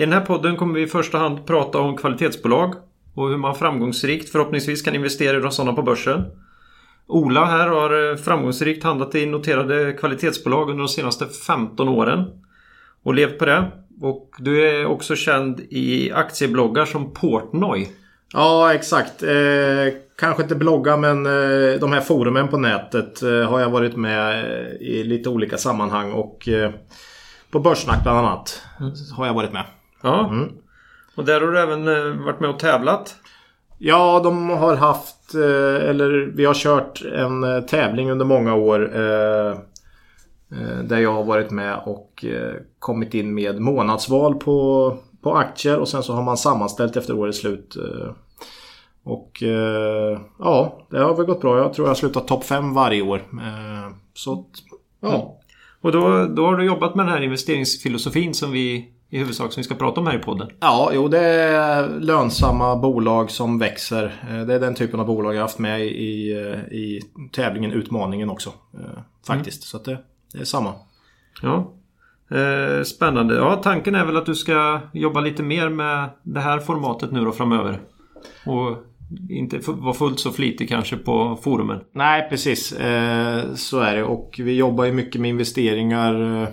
I den här podden kommer vi i första hand prata om kvalitetsbolag och hur man framgångsrikt förhoppningsvis kan investera i sådana på börsen. Ola här har eh, framgångsrikt handlat i noterade kvalitetsbolag under de senaste 15 åren. Och levt på det. Och du är också känd i aktiebloggar som Portnoy. Ja, exakt. Eh, kanske inte blogga men eh, de här forumen på nätet eh, har jag varit med eh, i lite olika sammanhang och eh, på Börssnack bland annat har jag varit med. Ja. Mm. Och där har du även eh, varit med och tävlat. Ja, de har haft, eh, eller vi har kört en tävling under många år. Där jag har varit med och kommit in med månadsval på på aktier och sen så har man sammanställt efter årets slut. Eh, och eh, ja, det har väl gått bra. Jag tror jag har slutat topp 5 varje år. Eh, så ja. Mm. Och då, då har du jobbat med den här investeringsfilosofin som vi i huvudsak som vi ska prata om här i podden. Ja, jo det är lönsamma bolag som växer. Det är den typen av bolag jag haft med i, i tävlingen, utmaningen också. Faktiskt. Mm. Så att det, det är samma. Ja. Eh, spännande. Ja, tanken är väl att du ska jobba lite mer med det här formatet nu då framöver. Och inte vara fullt så flitig kanske på forumen. Nej, precis. Eh, så är det. Och vi jobbar ju mycket med investeringar.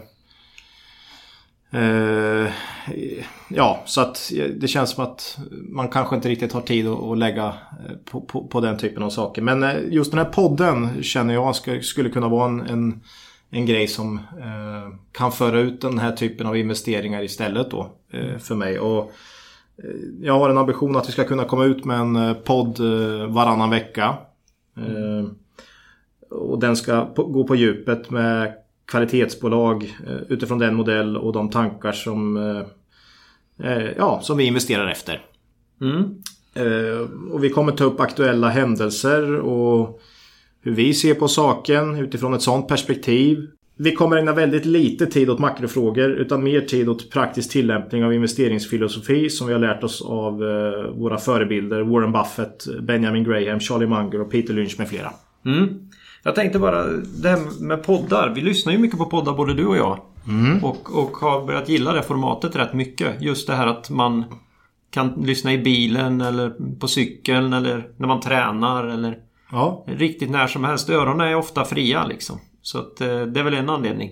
Eh, ja, så att det känns som att man kanske inte riktigt har tid att, lägga eh, på, på, på, den typen av saker. Men eh, just den här podden känner jag skulle kunna vara en, en en grej som eh, kan föra ut den här typen av investeringar istället då eh, för mig. Och eh, jag har en ambition att vi ska kunna komma ut med en podd varannan vecka. Mm. Och den ska gå på djupet med kvalitetsbolag utifrån den modell och de tankar som, ja, som vi investerar efter. Mm. Och vi kommer ta upp aktuella händelser och hur vi ser på saken utifrån ett sådant perspektiv. Vi kommer ägna väldigt lite tid åt makrofrågor utan mer tid åt praktisk tillämpning av investeringsfilosofi som vi har lärt oss av eh, våra förebilder Warren Buffett, Benjamin Graham, Charlie Munger och Peter Lynch med flera. Mm. Jag tänkte bara det här med poddar. Vi lyssnar ju mycket på poddar både du och jag. Mm. Och, och har börjat gilla det formatet rätt mycket. Just det här att man kan lyssna i bilen eller på cykeln eller när man tränar eller Ja. Riktigt när som helst. Öronen är ofta fria liksom. Så att, eh, det är väl en anledning.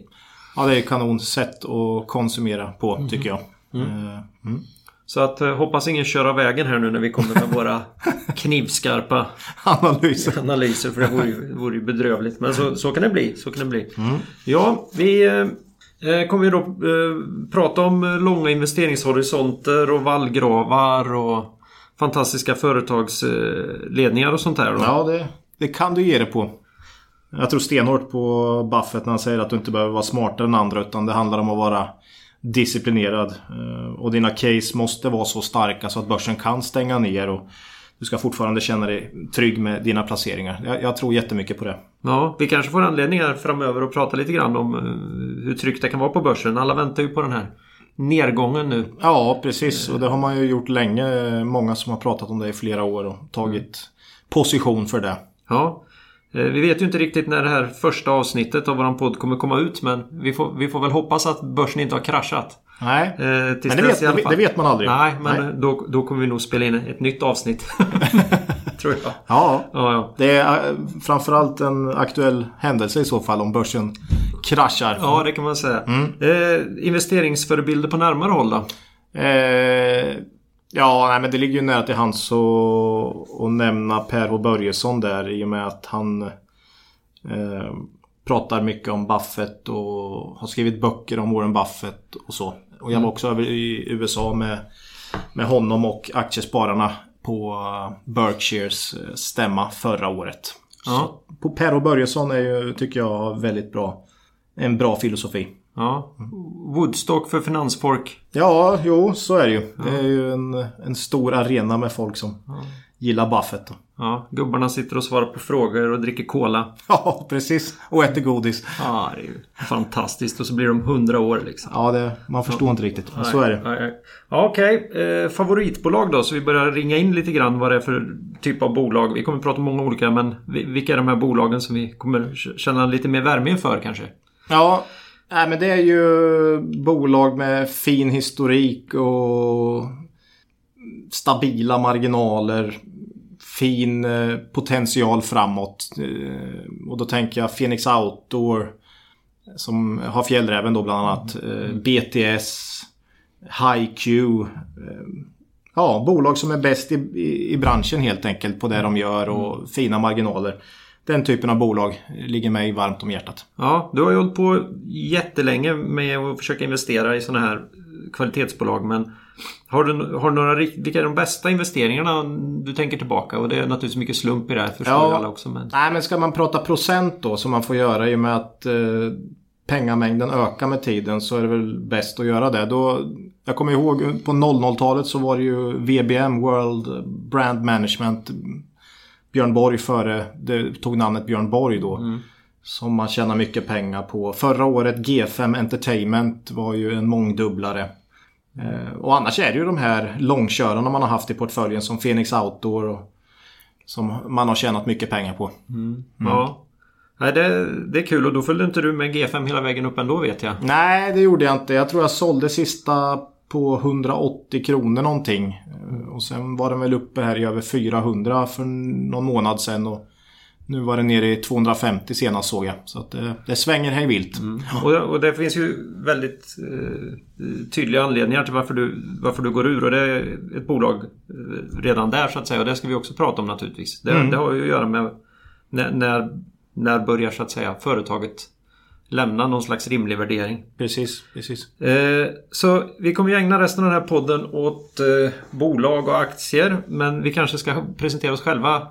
Ja, det är kanon sätt att konsumera på mm. tycker jag. Mm. Eh, mm. Så att eh, hoppas ingen kör av vägen här nu när vi kommer med våra knivskarpa analyser. analyser för det vore ju, vore ju bedrövligt. Men så, så kan det bli. Så kan det bli. Mm. Ja, vi eh, kommer ju då eh, prata om långa investeringshorisonter och vallgravar och fantastiska företagsledningar och sånt där. Då. Ja, det, det kan du ge det på. Jag tror stenhårt på Buffett när han säger att du inte behöver vara smartare än andra utan det handlar om att vara disciplinerad. Eh, och dina case måste vara så starka så att börsen kan stänga ner och du ska fortfarande känna dig trygg med dina placeringar. Jag, jag tror jättemycket på det. Ja, vi kanske får anledningar framöver att prata lite grann om eh, hur tryggt det kan vara på börsen. Alla väntar ju på den här nedgången nu. Ja, precis. Och det har man ju gjort länge. Många som har pratat om det i flera år och tagit position för det. Ja. Eh, vi vet ju inte riktigt när det här första avsnittet av våran podd kommer komma ut men vi får, vi får väl hoppas att börsen inte har kraschat. Nej, eh, men det vet, det vet, man aldrig. Nej, men Nej. Då, då kommer vi nog spela in ett nytt avsnitt. Tror jag. Ja, ja, ja, det är eh, framförallt en aktuell händelse i så fall om börsen kraschar. Ja, det kan man säga. Mm. Eh, investeringsförebilder på närmare håll då? Eh, ja, nej, men det ligger ju nära till hands att nämna Per H Börjesson där i och med att han eh, pratar mycket om Buffett och har skrivit böcker om Warren Buffett och så. Och jag var mm. också över i USA med, med honom och aktiespararna på Berkshires eh, stämma förra året. Ja. Så, Per och Börjesson är ju, tycker jag, väldigt bra. En bra filosofi. Ja. Woodstock för finansfolk. Ja, jo, så är det ju. Det är ju en, en stor arena med folk som gillar Buffett. då. Ja, gubbarna sitter och svarar på frågor och dricker cola. Ja, precis. Och äter godis. Ja, det är ju fantastiskt. Och så blir de 100 år liksom. Ja, det, man förstår inte riktigt. Men så är det. Nej, nej. Ja, Okej, eh, favoritbolag då? Så vi börjar ringa in lite grann vad det är för typ av bolag. Vi kommer prata om många olika men vi- vilka är de här bolagen som vi kommer känna lite mer värme inför kanske? Ja, nej, men det är ju bolag med fin historik och stabila marginaler. Fin eh, potential framåt. Eh, och då tänker jag Phoenix Outdoor. Som har Fjällräven då bland annat. Eh, BTS. HiQ. Ja, bolag som är bäst i, i, i branschen helt enkelt på det de gör och fina marginaler. Den typen av bolag ligger mig varmt om hjärtat. Ja, du har ju hållit på jättelänge med att försöka investera i sådana här kvalitetsbolag men har du, har du några, vilka är de bästa investeringarna du tänker tillbaka? Och det är naturligtvis mycket slump i det här förstår Ja. alla också. Men... Nej men ska man prata procent då som man får göra i och med att eh, pengamängden ökar med tiden så är det väl bäst att göra det. Då, jag kommer ihåg på 00-talet så var det ju VBM, World Brand Management. Björn Borg före, det tog namnet Björn Borg då. Som man tjänar mycket pengar på. Förra året G5 Entertainment var ju en mångdubblare. Eh, och annars är det ju de här långkörarna man har haft i portföljen som Phoenix Outdoor. Och, som man har tjänat mycket pengar på. Ja. Nej, det, det är kul och då följde inte du med G5 hela vägen upp ändå vet jag. Nej, det gjorde jag inte. Jag tror jag sålde sista på 180 kronor någonting. Eh, Och sen var den väl uppe här i över 400 för någon månad sedan. Och nu var den nere i 250 senast såg jag. Så det, det svänger hej vilt. Och, och det finns ju väldigt eh, tydliga anledningar till varför du, varför du går ur. Och det är ett bolag eh, redan där så att säga. Och det ska vi också prata om naturligtvis. Det, det har ju att göra med när, när, när börjar så att säga företaget lämna någon slags rimlig värdering. Precis, precis. Eh, så vi kommer ju ägna resten av den här podden åt eh, bolag och aktier. Men vi kanske ska presentera oss själva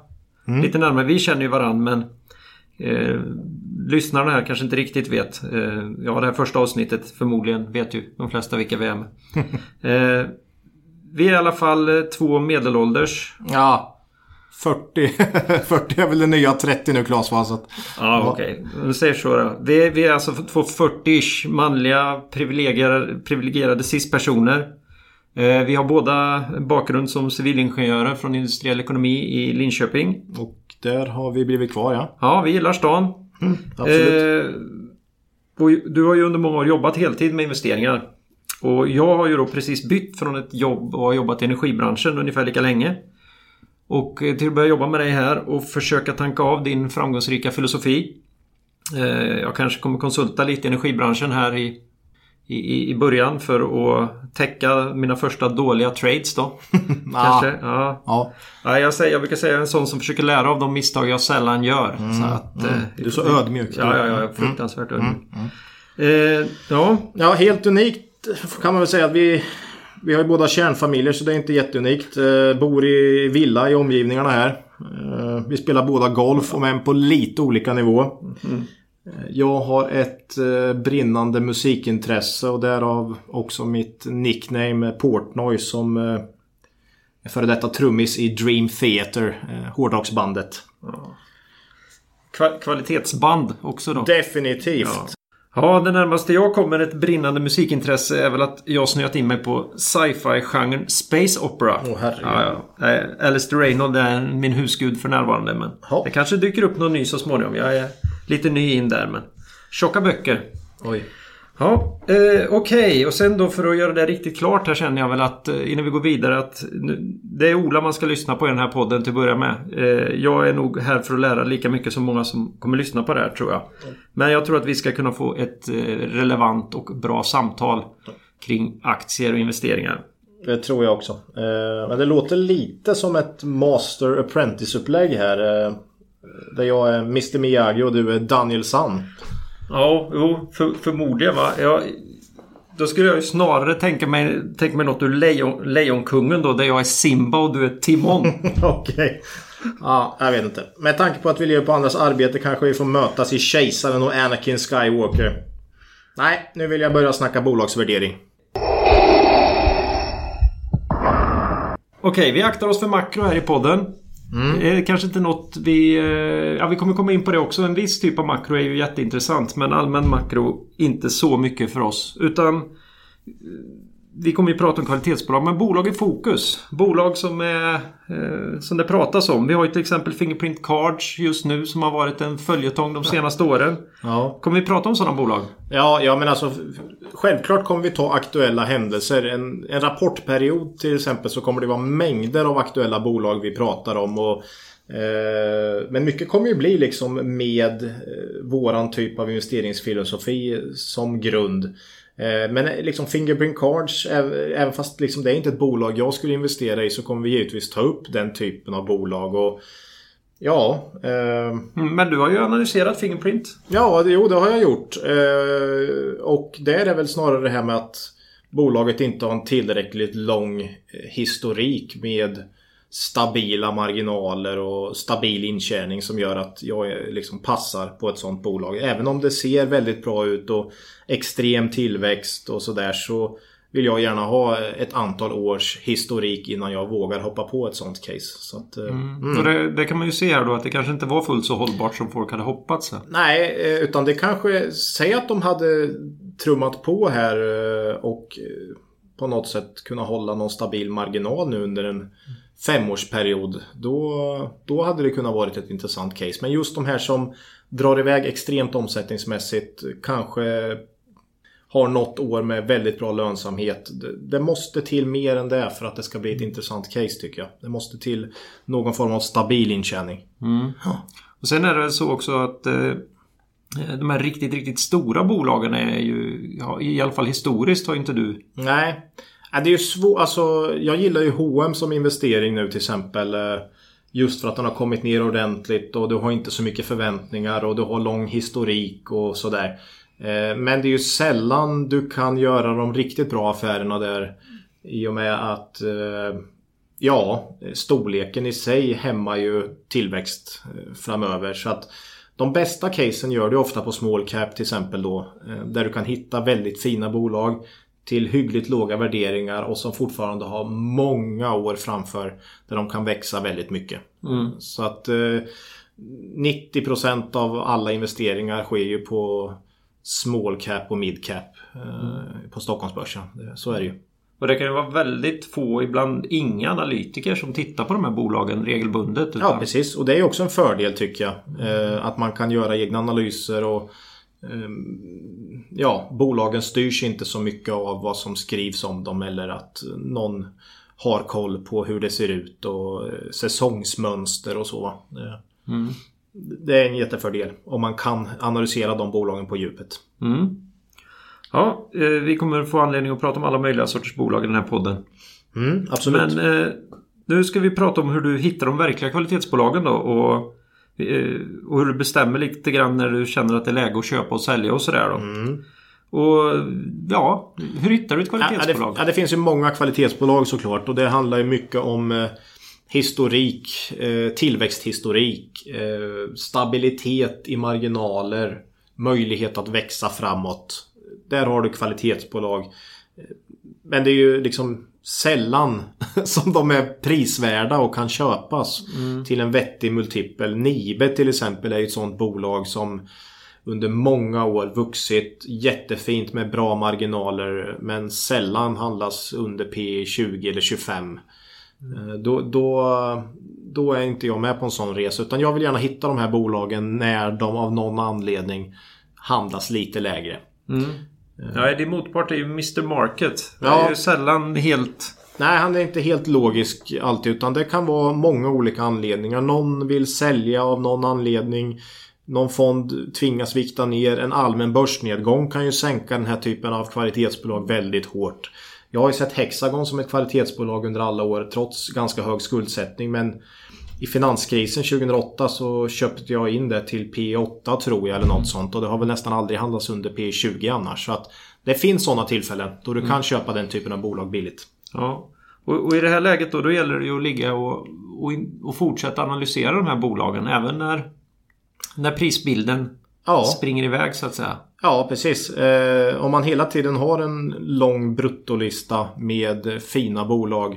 lite närmare. Vi känner ju varann men eh, lyssnarna här kanske inte riktigt vet. Eh, ja, det här första avsnittet förmodligen vet ju de flesta vilka vi är med. eh, vi är i alla fall eh, två medelålders. Ja. 40. 40 är väl det nya 30 nu Claes va? Så att, Ja, okej. Vi säger så då. Vi, vi är alltså två 40-ish manliga privilegierade, privilegierade cis-personer. Eh, vi har båda bakgrund som civilingenjörer från industriell ekonomi i Linköping. och där har vi blivit kvar ja. Ja, vi gillar stan. Absolut. Eh, du har ju under många år jobbat heltid med investeringar. Och jag har ju då precis bytt från ett jobb och har jobbat i energibranschen ungefär lika länge. Och eh, till att börja jobba med dig här och försöka tanka av din framgångsrika filosofi. Eh, Jag kanske kommer konsulta lite i energibranschen här i, i, i början för att täcka mina första dåliga trades då. Kanske. Ja. Ja. Ja, jag, säger, jag brukar säga en sån som försöker lära av de misstag jag sällan gör. Så att, eh, Du är så ödmjuk. Ja, ja, ja. Fruktansvärt ödmjuk. Eh, ja, Ja, helt unikt kan man väl säga att vi... Vi har ju båda kärnfamiljer så det är inte jätteunikt. Eh, bor i villa i omgivningarna här. Eh, vi spelar båda golf om än på lite olika nivå. Eh, Jag har ett brinnande musikintresse och därav också mitt nickname Portnoy som är före detta trummis i Dream Theater, hårdrocksbandet. kva- kvalitetsband också då. Definitivt. Ja. Ja, det närmaste jag kommer ett brinnande musikintresse är väl att jag snöat in mig på sci-fi-genren Space Opera. Åh, herregud. ja, ja. Eh, Alistair Reynold är min husgud för närvarande. Men det kanske dyker upp någon ny så småningom. Jag är lite ny in där. Men tjocka böcker. Oj. Ja, eh, okej. Och sen då för att göra det riktigt klart här känner jag väl att eh, innan vi går vidare att nu, det är Ola man ska lyssna på i den här podden till att börja med. Eh, jag är nog här för att lära lika mycket som många som kommer lyssna på det här tror jag. Men jag tror att vi ska kunna få ett eh, relevant och bra samtal kring aktier och investeringar. Det tror jag också. Eh, men det låter lite som ett Master Apprentice-upplägg här. Eh, där jag är Mr Miyagi och du är Daniel San. Ja, jo, för, förmodligen va. Jag, då skulle jag ju snarare tänka mig, tänka mig något ur Lejon, Lejonkungen då, där jag är Simba och du är Timon. Okej. Ja, jag vet inte. Med tanke på att vi lever på andras arbete kanske vi får mötas i Kejsaren och Anakin Skywalker. Nej, nu vill jag börja snacka bolagsvärdering. Okej, vi aktar oss för makro här i podden. Det är kanske inte något vi... Eh, ja, vi kommer komma in på det också. En viss typ av makro är ju jätteintressant. Men allmän makro inte så mycket för oss. Utan... Vi kommer ju prata om kvalitetsbolag, men bolag i fokus. Bolag som, är, eh, som det pratas om. Vi har ju till exempel Fingerprint Cards just nu som har varit en följetong de senaste åren. Ja. Kommer vi prata om sådana bolag? Ja, ja men alltså självklart kommer vi ta aktuella händelser. En, en rapportperiod till exempel så kommer det vara mängder av aktuella bolag vi pratar om. Och, eh, men mycket kommer ju bli liksom med eh, våran typ av investeringsfilosofi som grund. Eh, men eh, liksom Fingerprint Cards, äv- även fast liksom det är inte ett bolag jag skulle investera i så kommer vi givetvis ta upp den typen av bolag. Och Ja, eh, Men du har ju analyserat Fingerprint. Ja, det, jo det har jag gjort. Eh, och det är väl snarare det här med att bolaget inte har en tillräckligt lång eh, historik med stabila marginaler och stabil intjäning som gör att jag liksom passar på ett sånt bolag. Även om det ser väldigt bra ut och extrem tillväxt och sådär så vill jag gärna ha ett antal års historik innan jag vågar hoppa på ett sånt case. Så att, eh, mm. Och det, det kan man ju se här då att det kanske inte var fullt så hållbart som folk hade hoppats. Nej, eh, utan det kanske... Säg att de hade trummat på här eh, och på något sätt kunna hålla någon stabil marginal nu under en femårsperiod. Då, då hade det kunnat varit ett intressant case. Men just de här som drar iväg extremt omsättningsmässigt kanske har något år med väldigt bra lönsamhet. Det, det måste till mer än det för att det ska bli ett intressant case tycker jag. Det måste till någon form av stabil intjäning. Och sen är det väl så också att eh, de här riktigt, riktigt stora bolagen är ju, ja, i alla fall historiskt har inte du. Nej. Ja, Det är ju svårt. Alltså, jag gillar ju H&M som investering nu till exempel. Eh, just för att den har kommit ner ordentligt och du har inte så mycket förväntningar och du har lång historik och sådär. Eh, men det är ju sällan du kan göra de riktigt bra affärerna där. I och med att eh, Ja, storleken i sig hämmar ju tillväxt framöver. Så att de bästa casen gör du ofta på small cap till exempel då. Där du kan hitta väldigt fina bolag till hyggligt låga värderingar och som fortfarande har många år framför där de kan växa väldigt mycket. Så att eh, 90% av alla investeringar sker ju på small cap och mid cap eh, på Stockholmsbörsen. Så är det ju. Och det kan ju vara väldigt få, ibland inga analytiker som tittar på de här bolagen regelbundet. Ja, Utan, precis. Och det är också en fördel tycker jag. Eh, att man kan göra egna analyser och Ja, bolagen styrs inte så mycket av vad som skrivs om dem eller att någon har koll på hur det ser ut och eh, säsongsmönster och så. Eh, Det är en jättefördel om man kan analysera de bolagen på djupet. Mm. Ja, eh, vi kommer få anledning att prata om alla möjliga sorters bolag i den här podden. Mm, absolut. Men eh, nu ska vi prata om hur du hittar de verkliga kvalitetsbolagen då och, och hur du bestämmer lite grann när du känner att det är läge att köpa och sälja och sådär då. Och ja, hur hittar du ett Ja, det, kvalitetsbolag? ja, det finns ju många kvalitetsbolag såklart och det handlar ju mycket om eh, historik, eh, tillväxthistorik, eh, stabilitet i marginaler, möjlighet att växa framåt. Där har du kvalitetsbolag. Eh, Men det är ju liksom sällan som de är prisvärda och kan köpas till en vettig multipel. Nibe till exempel är ju ett sånt bolag som under många år vuxit jättefint med bra marginaler men sällan handlas under P 20 eller 25. Eh, Då, då, då är inte jag med på en sån resa utan jag vill gärna hitta de här bolagen när de av någon anledning handlas lite lägre. Ja, din motpart är ju Mr Market. Det Ja. är ju sällan helt... Nej, han är inte helt logisk alltid utan det kan vara många olika anledningar. Någon vill sälja av någon anledning. Någon fond tvingas vikta ner. En allmän börsnedgång kan ju sänka den här typen av kvalitetsbolag väldigt hårt. Jag har ju sett Hexagon som ett kvalitetsbolag under alla år trots ganska hög skuldsättning men i finanskrisen 2008 så köpte jag in det till P8 tror jag eller något sånt och det har väl nästan aldrig handlats under P20 annars. Så att det finns sådana tillfällen då du kan köpa den typen av bolag billigt. Ja. Och, och i det här läget då, då gäller det ju att ligga och, och, och fortsätta analysera de här bolagen även när, när prisbilden Ja. springer iväg så att säga. Ja, precis. Eh, om man hela tiden har en lång bruttolista med fina bolag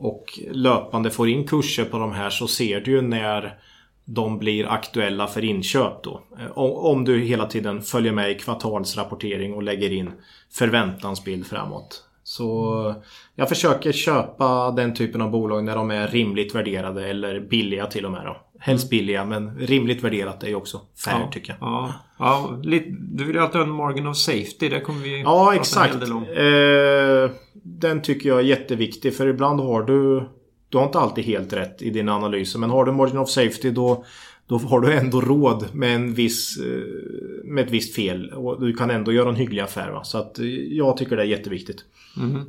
och löpande får in kurser på de här så ser du ju när de blir aktuella för inköp då. Eh, om du hela tiden följer med i kvartalsrapportering och lägger in förväntansbild framåt. Så jag försöker köpa den typen av bolag när de är rimligt värderade eller billiga till och med. Då. Helst mm. billiga men rimligt värderat är ju också fair ja, tycker jag. Ja, ja, du vill ju alltid ha en margin of safety. Det kommer vi Ja exakt. Eh, den tycker jag är jätteviktig för ibland har du Du har inte alltid helt rätt i dina analyser men har du margin of safety då då har du ändå råd med, en viss, eh, med ett visst fel. Och du kan ändå göra en hygglig affär. Va? Så att eh, jag tycker det är jätteviktigt. Mm.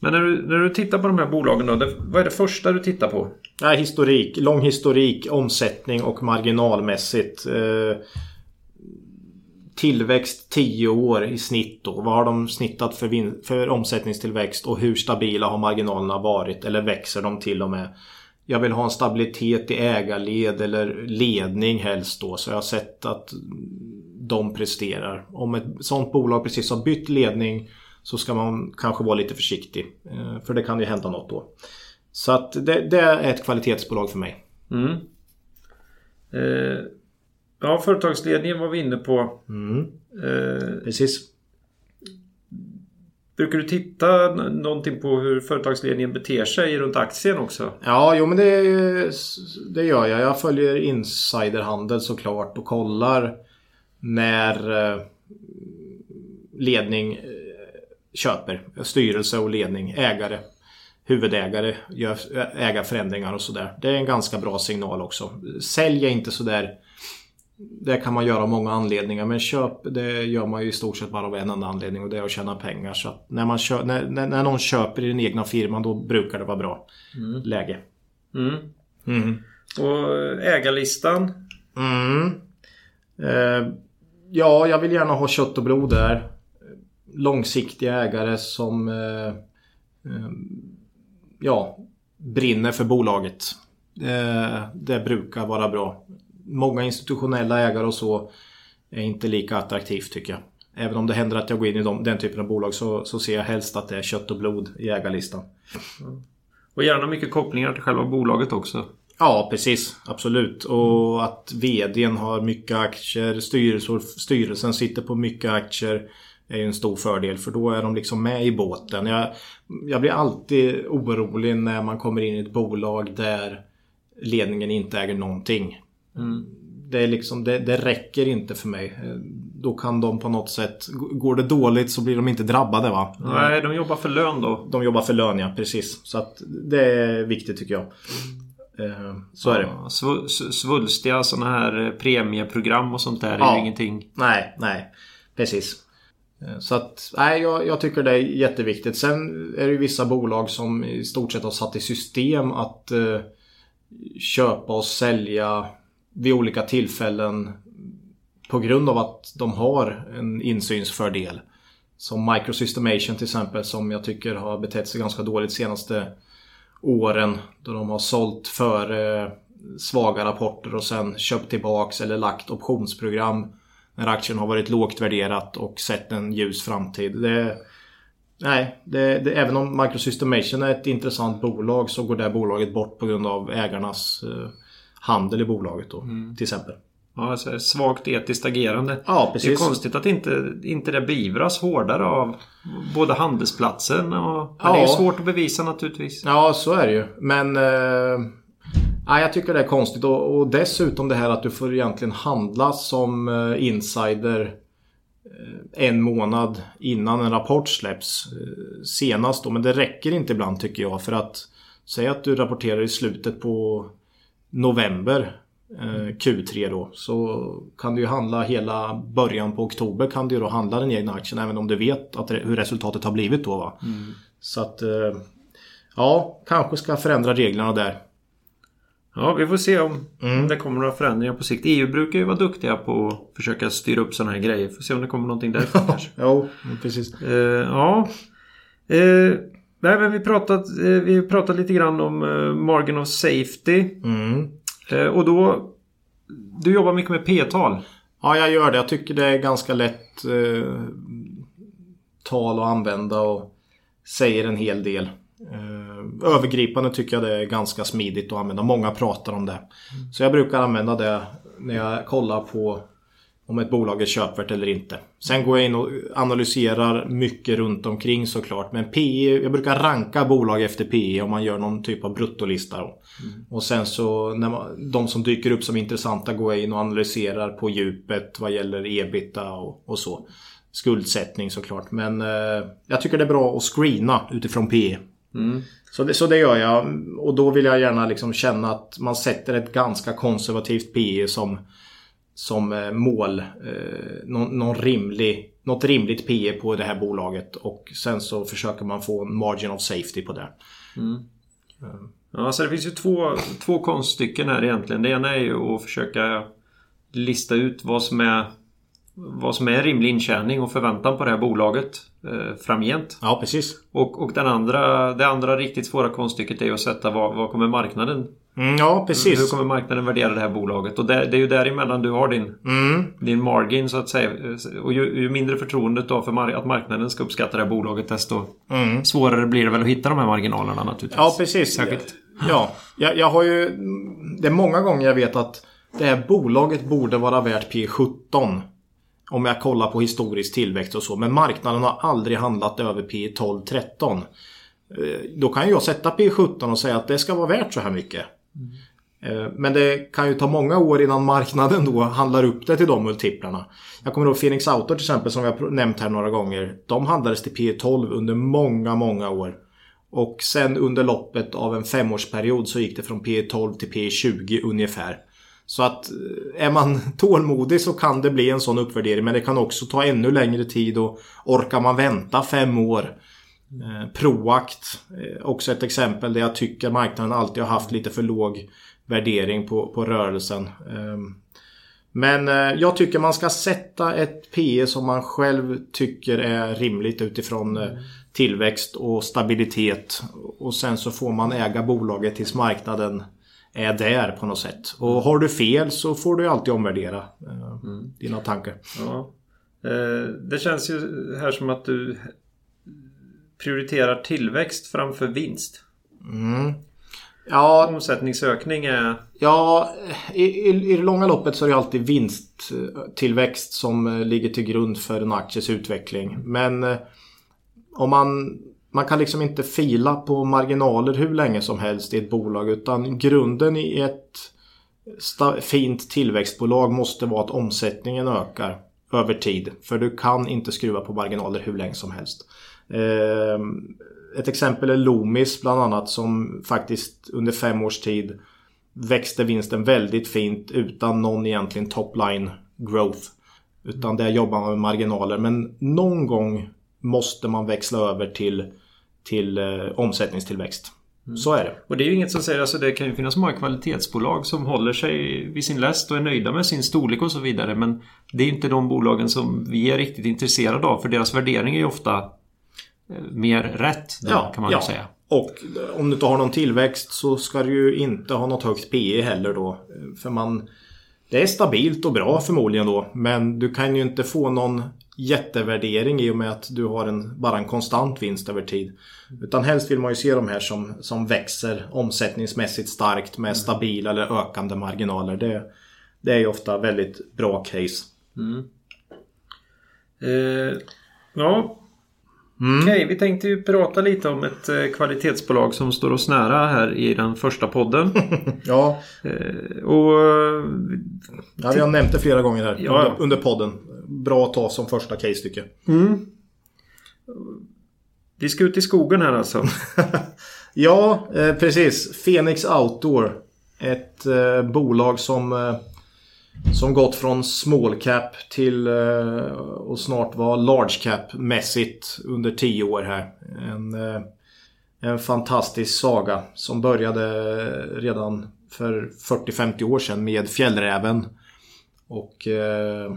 Men när du, när du tittar på de här bolagen då, det, vad är det första du tittar på? Ja, historik, lång historik, omsättning och marginalmässigt. Eh, tillväxt 10 år i snitt då. Vad har de snittat för, för omsättningstillväxt och hur stabila har marginalerna varit? Eller växer de till och med? Jag vill ha en stabilitet i ägarled eller ledning helst då. Så jag har sett att de presterar. Om ett sånt bolag precis har bytt ledning så ska man kanske vara lite försiktig. Eh, för det kan ju hända något då. Så att det, det är ett kvalitetsbolag för mig. Mm. Eh, ja, företagsledningen var vi inne på. Mm. Eh, Precis. Brukar du titta någonting på hur företagsledningen beter sig runt aktien också? Ja, jo men det, det gör jag. Jag följer insiderhandel såklart och kollar när eh, ledning eh, köper. Styrelse och ledning, ägare, huvudägare gör ägarförändringar och sådär. Det är en ganska bra signal också. Sälj inte sådär det kan man göra av många anledningar men köp det gör man ju i stort sett bara av en enda anledning och det är att tjäna pengar. Så när, man kö när, när, någon köper i den egna firman då brukar det vara bra mm. läge. Mm. Mm. Och ägarlistan? Mm. Eh, ja, jag vill gärna ha kött och blod där. Långsiktiga ägare som eh, eh, ja, brinner för bolaget. Eh, det brukar vara bra många institutionella ägare och så är inte lika attraktivt tycker jag. Även om det händer att jag går in i de, den typen av bolag så, så ser jag helst att det är kött och blod i ägarlistan. Mm. Och gärna mycket kopplingar till själva bolaget också. Ja, precis. Absolut. Och att VDn har mycket aktier, styrelsen sitter på mycket aktier är ju en stor fördel för då är de liksom med i båten. Jag, jag blir alltid orolig när man kommer in i ett bolag där ledningen inte äger någonting. Mm. Det, är liksom, det, det, räcker inte för mig. Då kan de på något sätt... Går det dåligt så blir de inte drabbade va? Nej, de jobbar för lön då. De jobbar för lön ja, precis. Så att det är viktigt tycker jag. Eh, så är det. svulstiga sådana här premieprogram och sånt där ja. är ju ingenting. Nej, nej. Precis. Eh, så att, nej, jag, jag, tycker det är jätteviktigt. Sen är det ju vissa bolag som i stort sett har satt i system att eh, köpa och sälja vid olika tillfällen på grund av att de har en insynsfördel. Som Microsystemation till exempel som jag tycker har betett sig ganska dåligt senaste åren. Då de har sålt före svaga rapporter och sen köpt tillbaks eller lagt optionsprogram när aktien har varit lågt värderat och sett en ljus framtid. Det, nej, det, det, även om Microsystemation är ett intressant bolag så går det bolaget bort på grund av ägarnas eh, handel i bolaget då, mm. till exempel. Ja, alltså svagt etiskt agerande. Ja, precis. Det är konstigt att inte, inte det beivras hårdare av både handelsplatsen och... Men ja. det är svårt att bevisa naturligtvis. Ja, så är det ju. Men... Eh, ja, jag tycker det är konstigt och, och, dessutom det här att du får egentligen handla som eh, insider eh, en månad innan en rapport släpps. Eh, senast då, men det räcker inte ibland tycker jag för att Säg att du rapporterar i slutet på november eh, Q3 då så kan du ju handla hela början på oktober kan du ju då handla den egna aktien även om du vet att, hur resultatet har blivit då va. Mm. Så att eh, ja, kanske ska förändra reglerna där. Ja, vi får se om mm. det kommer några förändringar på sikt. EU brukar ju vara duktiga på att försöka styra upp sådana här grejer. Får se om det kommer någonting därifrån kanske. jo, precis. Uh, ja. Uh, Nej, men vi pratat, eh, vi pratat lite grann om uh, Margin of Safety. Mm. Uh, och då... Du jobbar mycket med P-tal. Ja, jag gör det. Jag tycker det är ganska lätt eh, tal att använda och säger en hel del. Eh, övergripande tycker jag det är ganska smidigt att använda. Många pratar om det. Så jag brukar använda det när jag kollar på om ett bolag är köpvärt eller inte. Sen går jag in och analyserar mycket runt omkring såklart. Men PE, jag brukar ranka bolag efter PE om man gör någon typ av bruttolista. Mm. Och sen så när man, de som dyker upp som intressanta går jag in och analyserar på djupet vad gäller ebita och, och så. Skuldsättning såklart. Men eh, jag tycker det är bra att screena utifrån PE. Mm. Så, det, så det gör jag. Och då vill jag gärna liksom känna att man sätter ett ganska konservativt PE som som eh, mål. Eh, någon, någon rimlig, något rimligt PE på det här bolaget och sen så försöker man få en margin of safety på det. Mm. Ja, så det finns ju två, två konststycken här egentligen. Det ena är ju att försöka lista ut vad som är vad som är rimlig intjäning och förväntan på det här bolaget eh, framgent. Ja, precis. Och, och den andra, det andra riktigt svåra konststycket är att sätta vad, vad kommer marknaden Mm, ja, precis. Hur kommer marknaden värdera det här bolaget? Och det, det är ju däremellan du har din, mm. din margin så att säga. Och ju, ju mindre förtroendet då för mar att marknaden ska uppskatta det här bolaget desto mm. svårare blir det väl att hitta de här marginalerna naturligtvis. Ja, precis. Säkert. Ja, jag, jag har ju... Det är många gånger jag vet att det här bolaget borde vara värt P17. Om jag kollar på historisk tillväxt och så. Men marknaden har aldrig handlat över P12-13. Eh, då kan jag sätta P17 och säga att det ska vara värt så här mycket. Mm. Eh, men det kan ju ta många år innan marknaden då handlar upp det till de multiplarna. Jag kommer ihåg Phoenix Auto till exempel som jag nämnt här några gånger. De handlades till P12 under många, många år. Och sen under loppet av en femårsperiod så gick det från P12 till P20 ungefär. Så att eh, är man tålmodig så kan det bli en sån uppvärdering men det kan också ta ännu längre tid och orkar man vänta fem år Proact, eh, också ett exempel där jag tycker marknaden alltid har haft lite för låg värdering på, på rörelsen. Ehm, men eh, jag tycker man ska sätta ett PE som man själv tycker är rimligt utifrån mm. tillväxt och stabilitet. Och sen så får man äga bolaget tills marknaden är där på något sätt. Och har du fel så får du alltid omvärdera mm. dina tankar. Ja. Det känns ju här som att du prioriterar tillväxt framför vinst. Mm. Ja, Omsättningsökning är... Ja, i, i, i det långa loppet så är det alltid vinsttillväxt som eh, ligger till grund för en akties utveckling. Men eh, om man, man kan liksom inte fila på marginaler hur länge som helst i ett bolag utan grunden i ett fint tillväxtbolag måste vara att omsättningen ökar över tid. För du kan inte skruva på marginaler hur länge som helst. Ehm, ett exempel är Loomis bland annat som faktiskt under fem års tid växte vinsten väldigt fint utan någon egentligen topline growth. Utan där jobbar man med marginaler. Men någon gång måste man växla över till, till eh, omsättningstillväxt. Mm. Så är det. Och det är ju inget som säger, alltså det kan ju finnas många kvalitetsbolag som håller sig vid sin läst och är nöjda med sin storlek och så vidare. Men det är inte de bolagen som vi är riktigt intresserade av för deras värdering är ju ofta mer rätt då, ja, kan man ja. säga. Och om du inte har någon tillväxt så ska du ju inte ha något högt PE heller då. För man... Det är stabilt och bra förmodligen då. Men du kan ju inte få någon jättevärdering i och med att du har en, bara en konstant vinst över tid. Utan helst vill man ju se de här som, som växer omsättningsmässigt starkt med stabila eller ökande marginaler. Det, det är ju ofta väldigt bra case. Mm. Eh, ja, Mm. Okej, vi tänkte ju prata lite om ett eh, kvalitetsbolag som står oss nära här i den första podden. ja. Eh, och... Ja, vi har nämnt det flera gånger här ja. under, podden. Bra att ta som första case tycker jag. Mm. Vi ska ut i skogen här alltså. ja, eh, precis. Phoenix Outdoor. Ett eh, bolag som eh, som gått från small cap till eh, och snart var large cap mässigt under 10 år här. En, eh, en fantastisk saga som började redan för 40-50 år sedan med Fjällräven. Och eh,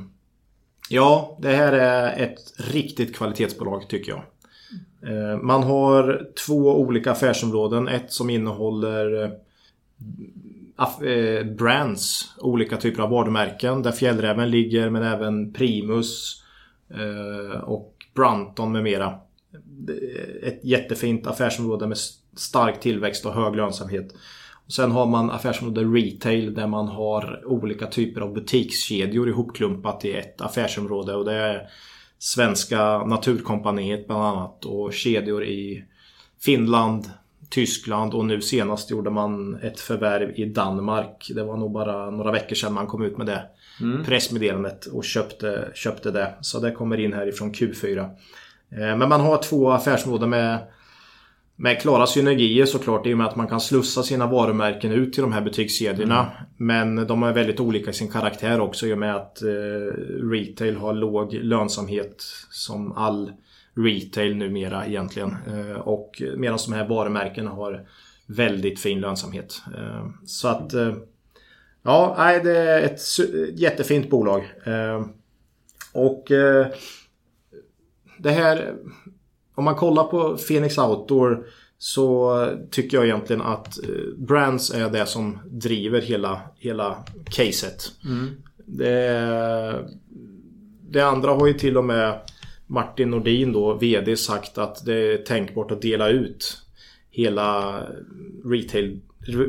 ja, det här är ett riktigt kvalitetsbolag tycker jag. Eh, man har två olika affärsområden. Ett som innehåller Eh, brands, olika typer av varumärken där Fjällräven ligger men även Primus eh, och Brunton med mera. Ett jättefint affärsområde med stark tillväxt och hög lönsamhet. Och sen har man affärsområde retail där man har olika typer av butikskedjor ihopklumpat i ett affärsområde. Och det är Svenska Naturkompaniet bland annat och kedjor i Finland, Tyskland och nu senast gjorde man ett förvärv i Danmark. Det var nog bara några veckor sedan man kom ut med det mm. pressmeddelandet och köpte, köpte det. Så det kommer in härifrån Q4. Eh, men man har två affärsområden med med klara synergier såklart i och med att man kan slussa sina varumärken ut till de här butikskedjorna. Mm. Men de är väldigt olika i sin karaktär också i och med att eh, retail har låg lönsamhet som all retail numera egentligen. Eh, och medan de här varumärkena har väldigt fin lönsamhet. Eh, så att eh, Ja, det är ett jättefint bolag. Och det här om man kollar på Phoenix Outdoor så tycker jag egentligen att brands är det som driver hela, hela caset. Mm. Det, det, andra har ju till och med Martin Nordin då, VD, sagt att det är tänkbart att dela ut hela retail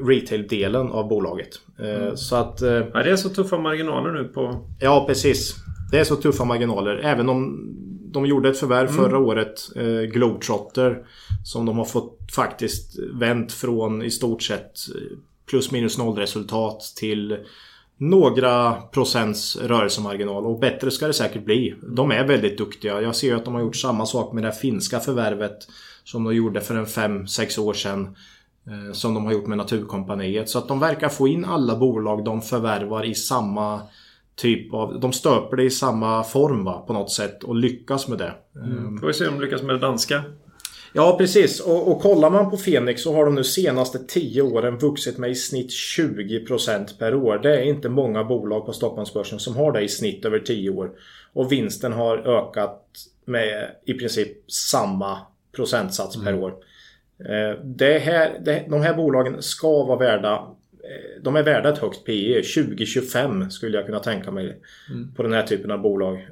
retail-delen av bolaget. Eh, mm. Så att... Eh, ja, det är så tuffa marginaler nu på... Ja, precis. Det är så tuffa marginaler. Även om de gjorde ett förvärv mm. förra året, eh, Globetrotter. Som de har fått faktiskt vänt från i stort sett plus minus noll resultat till några procents rörelsemarginal och bättre ska det säkert bli. De är väldigt duktiga. Jag ser att de har gjort samma sak med det finska förvärvet som de gjorde för en 5-6 år sedan. Eh, som de har gjort med Naturkompaniet. Så att de verkar få in alla bolag de förvärvar i samma typ av... De stöper det i samma form va, på något sätt och lyckas med det. Mm. Får vi se om de lyckas med det danska. Ja precis och, och kollar man på Fenix så har de nu senaste 10 åren vuxit med i snitt 20% per år. Det är inte många bolag på Stockholmsbörsen som har det i snitt över 10 år. Och vinsten har ökat med i princip samma procentsats mm. per år. Eh, det här, det, de här bolagen ska vara värda Eh, de är värda ett högt PE. 2025 skulle jag kunna tänka mig mm. på den här typen av bolag.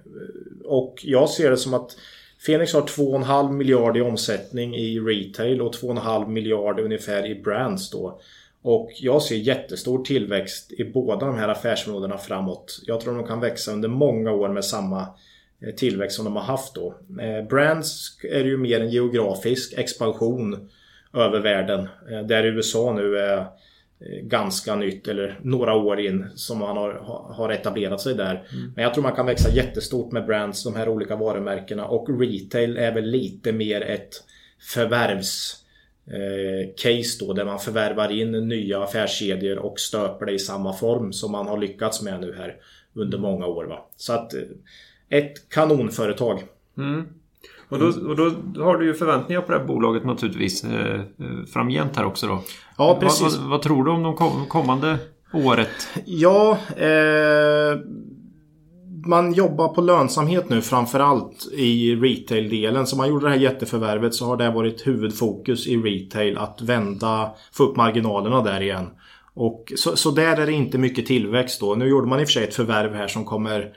Och jag ser det som att Fenix har 2,5 miljard i omsättning i retail och 2,5 miljard ungefär i brands då. Och jag ser jättestor tillväxt i båda de här affärsområdena framåt. Jag tror de kan växa under många år med samma eh, tillväxt som de har haft då. Eh, brands är ju mer en geografisk expansion över världen. Eh, där USA nu är ganska nytt eller några år in som man har, har etablerat sig där. Mm. Men jag tror man kan växa jättestort med brands, de här olika varumärkena och retail är väl lite mer ett förvärvs eh, case då där man förvärvar in nya affärskedjor och stöper det i samma form som man har lyckats med nu här under många år. Va? Så att eh, ett kanonföretag. Mm. Och då, och då har du ju förväntningar på det här bolaget naturligtvis eh, eh, framgent här också då. Ja, precis. Vad, vad, vad tror du om de kommande året? Ja, eh, man jobbar på lönsamhet nu framförallt i retail-delen. Så man gjorde det här jätteförvärvet så har det varit huvudfokus i retail att vända, få upp marginalerna där igen. Och så, så där är det inte mycket tillväxt då. Nu gjorde man i och för sig ett förvärv här som kommer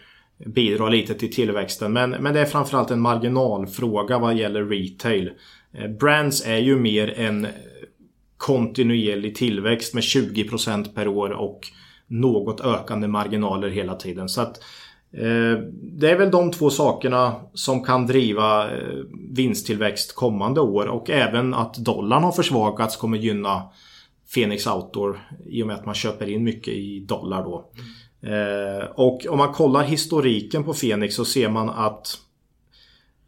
bidra lite till tillväxten. Men, men det är framförallt en marginalfråga vad gäller retail. Eh, brands är ju mer en kontinuerlig tillväxt med 20% per år och något ökande marginaler hela tiden. Så att eh, Det är väl de två sakerna som kan driva eh, vinsttillväxt kommande år och även att dollarn har försvagats kommer gynna Phoenix Outdoor i och med att man köper in mycket i dollar då. Mm. Eh, och om man kollar historiken på Fenix så ser man att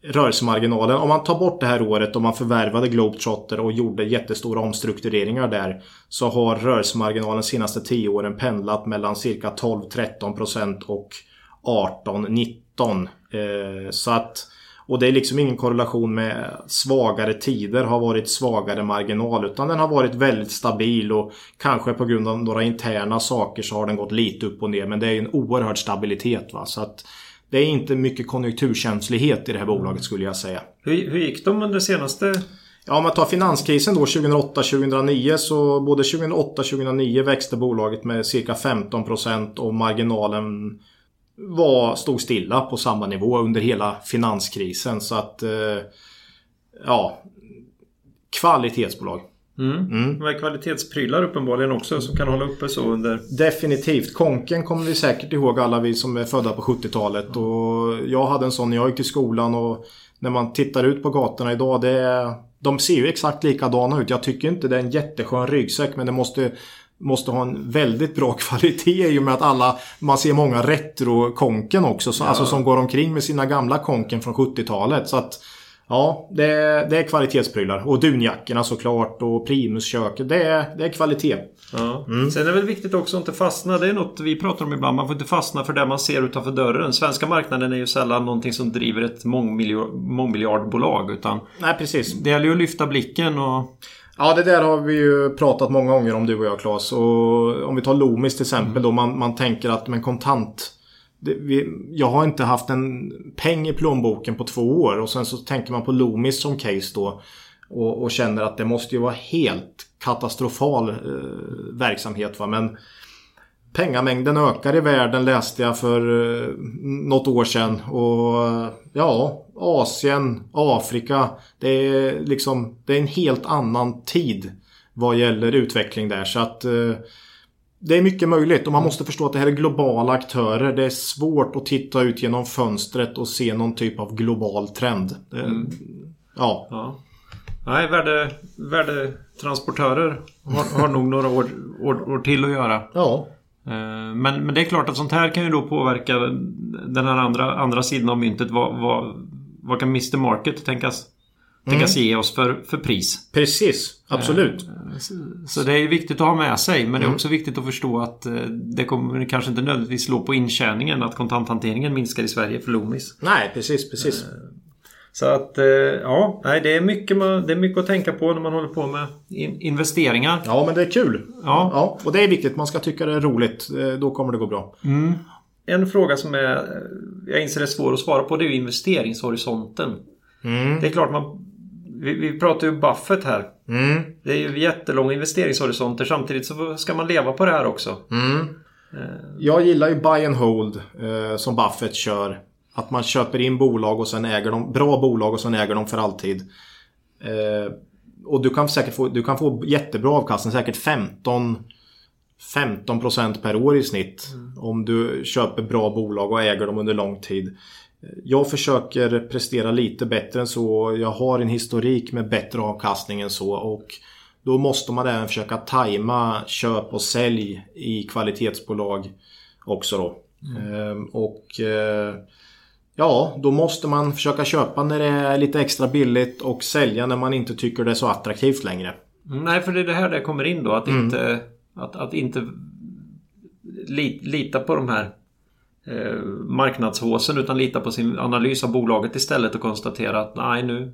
rörelsemarginalen, om man tar bort det här året då man förvärvade Globetrotter och gjorde jättestora omstruktureringar där så har rörelsemarginalen de senaste 10 åren pendlat mellan cirka 12-13% och 18-19%. Eh, så att och det är liksom ingen korrelation med svagare tider har varit svagare marginal utan den har varit väldigt stabil och kanske på grund av några interna saker så har den gått lite upp och ner men det är en oerhörd stabilitet. Va? Så att det är inte mycket konjunkturkänslighet i det här bolaget skulle jag säga. Hur, hur gick de under senaste Ja, om man tar finanskrisen då 2008-2009 så både 2008-2009 växte bolaget med cirka 15% och marginalen var, stod stilla på samma nivå under hela finanskrisen. Så att eh, ja, kvalitetsbolag. Mm. Mm. Det är kvalitetsprylar uppenbarligen också som kan hålla uppe så under... Definitivt. Konken kommer vi säkert ihåg alla vi som är födda på 70-talet. Och jag hade en sån när jag gick till skolan och när man tittar ut på gatorna idag. Det är, de ser ju exakt likadana ut. Jag tycker inte det är en jätteskön ryggsäck men det måste måste ha en väldigt bra kvalitet i och med att alla, man ser många retro-konken också. Så, ja. Alltså som går omkring med sina gamla konken från 70-talet. Så att Ja, det är, det är kvalitetsprylar. Och dunjackorna såklart och primusköket. Det är, det är kvalitet. Ja. Mm. Sen är det väl viktigt också att inte fastna. Det är något vi pratar om ibland. Man får inte fastna för det man ser utanför dörren. Svenska marknaden är ju sällan någonting som driver ett mångmiljardbolag. Utan Nej, precis. Det gäller ju att lyfta blicken och... Ja, det där har vi ju pratat många gånger om du och jag Claes. Och om vi tar Loomis till exempel mm. då. Man, man tänker att med kontant det, vi, jag har inte haft en peng i plånboken på två år och sen så tänker man på Loomis som case då. Och, och känner att det måste ju vara helt katastrofal eh, verksamhet. Va? Men pengamängden ökar i världen läste jag för eh, något år sedan. Och ja, Asien, Afrika. Det är liksom det är en helt annan tid vad gäller utveckling där. Så att eh, det är mycket möjligt och man måste förstå att det här är globala aktörer. Det är svårt att titta ut genom fönstret och se någon typ av global trend. Mm. Ja. ja. Nej, värde, värdetransportörer har, har nog några år, år, år, till att göra. Ja. Eh, men, men det är klart att sånt här kan ju då påverka den här andra, andra sidan av myntet. Vad, vad, vad kan Mr Market tänkas tänkas mm. ge oss för, för pris. Precis, absolut. Eh, så det är viktigt att ha med sig. Men det är mm. också viktigt att förstå att eh, det kommer kanske inte nödvändigtvis slå på intjäningen att kontanthanteringen minskar i Sverige för Loomis. Nej, precis, precis. Eh, så att ja, det är, mycket, det är mycket att tänka på när man håller på med investeringar. Ja, men det är kul. Ja. ja. Och det är viktigt. Man ska tycka det är roligt. Då kommer det gå bra. Mm. En fråga som är, jag inser är svår att svara på det är investeringshorisonten. Mm. Det är klart man vi, vi pratar ju Buffett här. Mm. Det är ju jättelånga investeringshorisonter. Samtidigt så ska man leva på det här också. Mm. Eh. Jag gillar ju buy and hold eh, som Buffett kör. Att man köper in bolag och sen äger dem. Bra bolag och sen äger dem för alltid. Eh, och du kan säkert få, du kan få jättebra avkastning. Säkert 15 15% per år i snitt. Mm. Om du köper bra bolag och äger dem under lång tid. Jag försöker prestera lite bättre än så. Jag har en historik med bättre avkastning än så. Och då måste man även försöka tajma köp och sälj i kvalitetsbolag också då. Mm. Ehm, och eh, ja, då måste man försöka köpa när det är lite extra billigt och sälja när man inte tycker det är så attraktivt längre. Nej, för det är det här det kommer in då. Att mm. inte, att, att inte lita på de här eh, marknadshåsen utan lita på sin analys av bolaget istället och konstatera att nej nu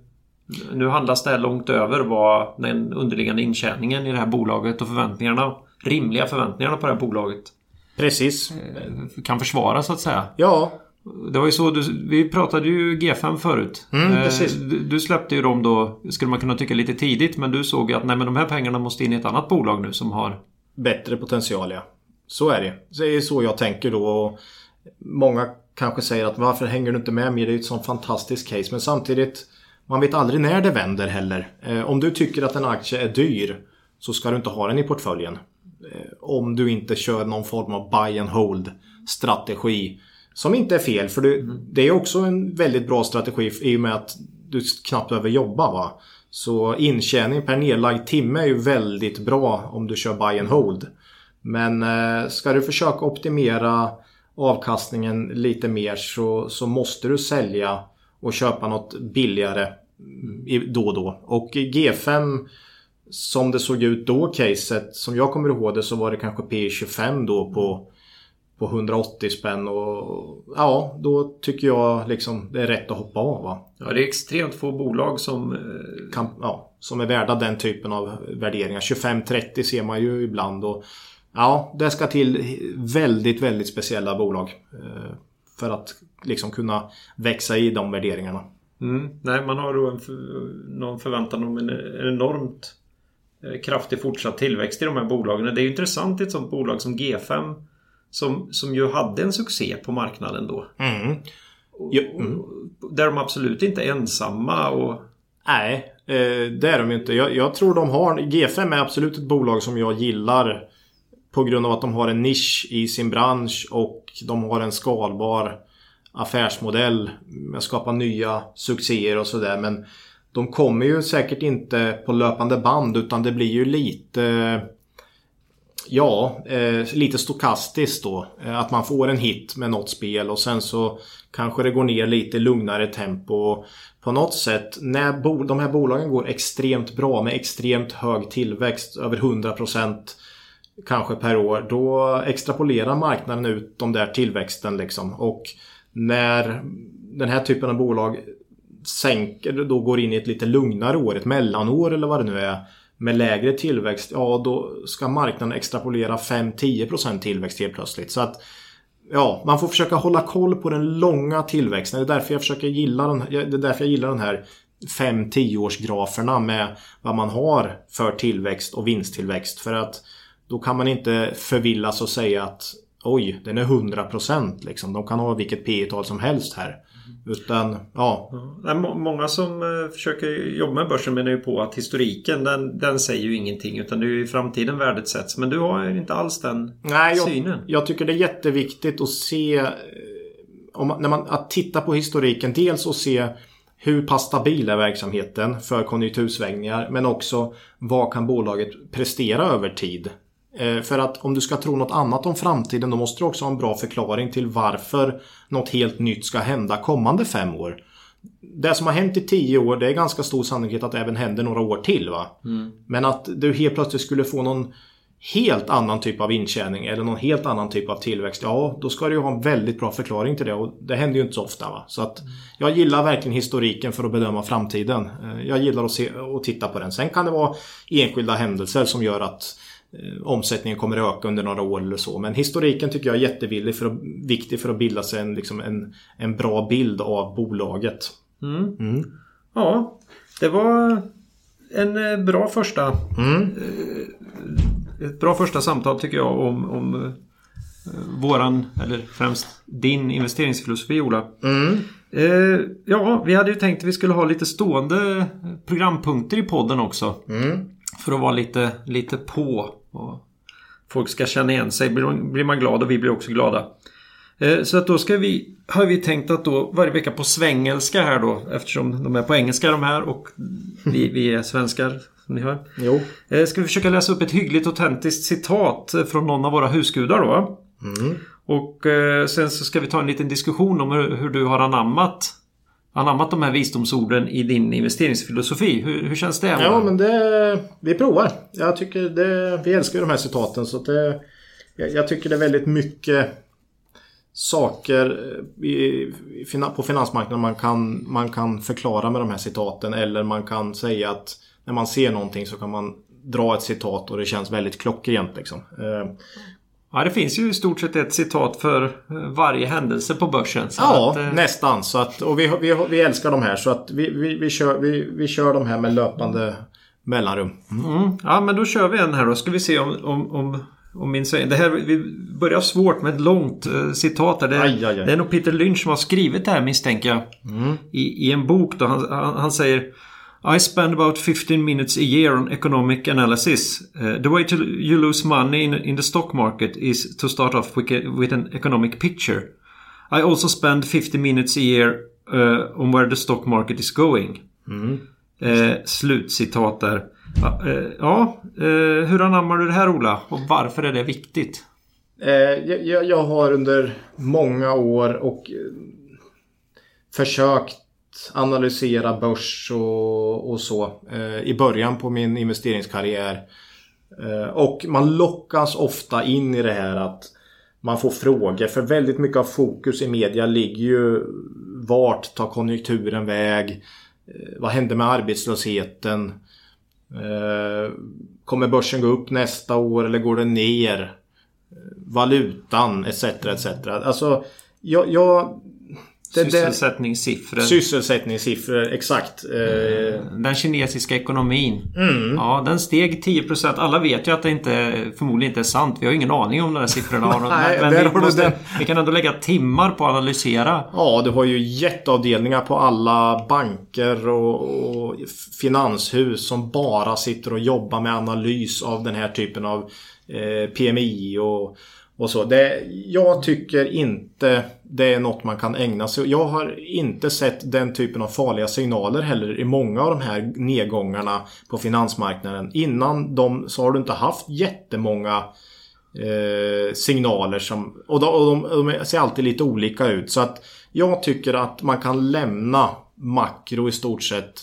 nu handlas det här långt över vad den underliggande intjäningen i det här bolaget och förväntningarna rimliga förväntningarna på det här bolaget Precis. Eh, kan försvara så att säga. Ja. Det var ju så, du, vi pratade ju G5 förut. Mm, eh, precis. Du, du, släppte ju dem då, skulle man kunna tycka lite tidigt, men du såg att nej men de här pengarna måste in i ett annat bolag nu som har... Bättre potential ja. Så är det. Det är så jag tänker då. Många kanske säger att varför hänger du inte med mer? Det är ju ett sånt fantastiskt case. Men samtidigt, man vet aldrig när det vänder heller. Eh, om du tycker att en aktie är dyr så ska du inte ha den i portföljen. Eh, om du inte kör någon form av buy and hold strategi. Som inte är fel för mm. det är också en väldigt bra strategi i och med att du knappt behöver jobba. Va? Så intjäning per nedlagd timme är ju väldigt bra om du kör buy and hold. Men eh, ska du försöka optimera avkastningen lite mer så, så måste du sälja och köpa något billigare mm, då och då. Och G5 som det såg ut då caset, som jag kommer ihåg det så var det kanske P25 då på, på 180 spänn och ja, då tycker jag liksom det är rätt att hoppa av. Va? Ja, det är extremt få bolag som... Eh, kan, ja, som är värda den typen av värderingar. 25-30 ser man ju ibland och Ja, det ska till väldigt, väldigt speciella bolag. Eh, för att liksom kunna växa i de värderingarna. Mm. Nej, man har då en för, någon förväntan om en, enormt eh, kraftig fortsatt tillväxt i de här bolagen. Det är ju intressant i ett sånt bolag som G5 som, som ju hade en succé på marknaden då. Mm. Mm. Där de absolut inte är ensamma och... Nej, eh, det är de inte. Jag, jag, tror de har... G5 är absolut ett bolag som jag gillar. På grund av att de har en nisch i sin bransch och de har en skalbar affärsmodell. Med skapa nya succéer och sådär. Men de kommer ju säkert inte på löpande band utan det blir ju lite... Ja, eh, lite stokastiskt då. Eh, att man får en hit med något spel och sen så kanske det går ner lite lugnare tempo. På något sätt när de här bolagen går extremt bra med extremt hög tillväxt, över 100% kanske per år. Då extrapolerar marknaden ut de där tillväxten liksom. Och när den här typen av bolag sänker, då går in i ett lite lugnare år, ett mellanår eller vad det nu är. Med lägre tillväxt, ja då ska marknaden extrapolera 5-10% tillväxt helt plötsligt. Så att Ja, man får försöka hålla koll på den långa tillväxten. Det är därför jag försöker gilla den, det är därför jag gillar den här 5-10 årsgraferna med vad man har för tillväxt och vinsttillväxt. För att då kan man inte förvillas och säga att oj, den är 100% liksom. De kan ha vilket P tal som helst här. Utan, ja. ja. Många som eh, försöker jobba med börsen menar ju på att historiken den, den säger ju ingenting utan det är ju i framtiden värdet sätts. Men du har inte alls den Nej, jag, synen. Jag tycker det är jätteviktigt att se eh, om när man, att titta på historiken. Dels att se hur pass stabil är verksamheten för konjunktursvängningar men också vad kan bolaget prestera över tid. Eh, för att om du ska tro något annat om framtiden då måste du också ha en bra förklaring till varför något helt nytt ska hända kommande fem år. Det som har hänt i tio år det är ganska stor sannolikhet att det även händer några år till. va? Mm. Men att du helt plötsligt skulle få någon helt annan typ av intjäning eller någon helt annan typ av tillväxt. Ja, då ska du ju ha en väldigt bra förklaring till det och det händer ju inte så ofta. Va? Så att jag gillar verkligen historiken för att bedöma framtiden. Eh, jag gillar att, se, att titta på den. Sen kan det vara enskilda händelser som gör att omsättningen kommer att öka under några år eller så. Men historiken tycker jag är jätteviktig för att, viktig för att bilda sig en, liksom en, en bra bild av bolaget. Mm. Mm. Ja, det var en eh, bra första mm. Eh, ett bra första samtal tycker jag om, om våran, eller främst din investeringsfilosofi Ola. Mm. Eh, ja, vi hade ju tänkt att vi skulle ha lite stående programpunkter i podden också. Mm. För att vara lite, lite på. Och folk ska känna igen sig. Blir man glad och vi blir också glada. Eh, så att då ska vi, har vi tänkt att då varje vecka på svengelska här då eftersom de är på engelska de här och vi, vi är svenskar som ni hör. Jo. Eh, ska vi försöka läsa upp ett hyggligt autentiskt citat från någon av våra husgudar då. Mm. Och eh, sen så ska vi ta en liten diskussion om hur, hur du har anammat anammat de här visdomsorden i din investeringsfilosofi. Hur, hur känns det? Ja, men det... Vi provar. Jag tycker det... Vi älskar ju de här citaten så det... Jag, jag tycker det är väldigt mycket saker eh, i, på finansmarknaden man kan, man kan förklara med de här citaten eller man kan säga att när man ser någonting så kan man dra ett citat och det känns väldigt klockrent. Liksom. Eh, Eh, Ja, det finns ju i stort sett ett citat för eh, varje händelse på börsen. ja, att, eh... nästan. Så att, och vi, vi, vi älskar de här så att vi, vi, vi, kör, vi, vi kör de här med löpande mellanrum. Mm. Mm. Ja, men då kör vi en här då. Ska vi se om, om, om, om min Det här, vi börjar svårt med ett långt uh, citat. Där. Det, aj, aj, aj. det är nog Peter Lynch som har skrivit det här misstänker jag. Mm. I, I en bok då. Han, han, han säger I spend about 15 minutes a year on economic analysis. Uh, the way to you lose money in, in the stock market is to start off with, a, with an economic picture. I also spend 50 minutes a year uh, on where the stock market is going. Mm. Uh, slutcitat där. ja, hur anammar du det här Ola? Och varför är det viktigt? Jag, jag, har under många år och försökt analysera börs och, och så eh, i början på min investeringskarriär. Eh, och man lockas ofta in i det här att man får frågor. För väldigt mycket av fokus i media ligger ju vart tar konjunkturen väg? Eh, vad händer med arbetslösheten? Eh, kommer börsen gå upp nästa år eller går den ner? Eh, valutan etc. etc. Alltså, jag, jag det, Sysselsättningssiffror. sysselsättningssiffror, exakt. Eh, Den kinesiska ekonomin. Mm. Ja, den steg 10%. Alla vet ju att det inte, förmodligen inte är sant. Vi har ingen aning om de där siffrorna. Nej, men där vi, måste, vi kan ändå lägga timmar på att analysera. Ja, du har ju jätteavdelningar på alla banker och, och finanshus som bara sitter och jobbar med analys av den här typen av eh, PMI och, och så. Det, jag tycker inte det är något man kan ägna sig åt. Jag har inte sett den typen av farliga signaler heller i många av de här nedgångarna på finansmarknaden. Innan dem så har du inte haft jättemånga eh, signaler som... Och, de, och de, de ser alltid lite olika ut. Så att jag tycker att man kan lämna makro i stort sett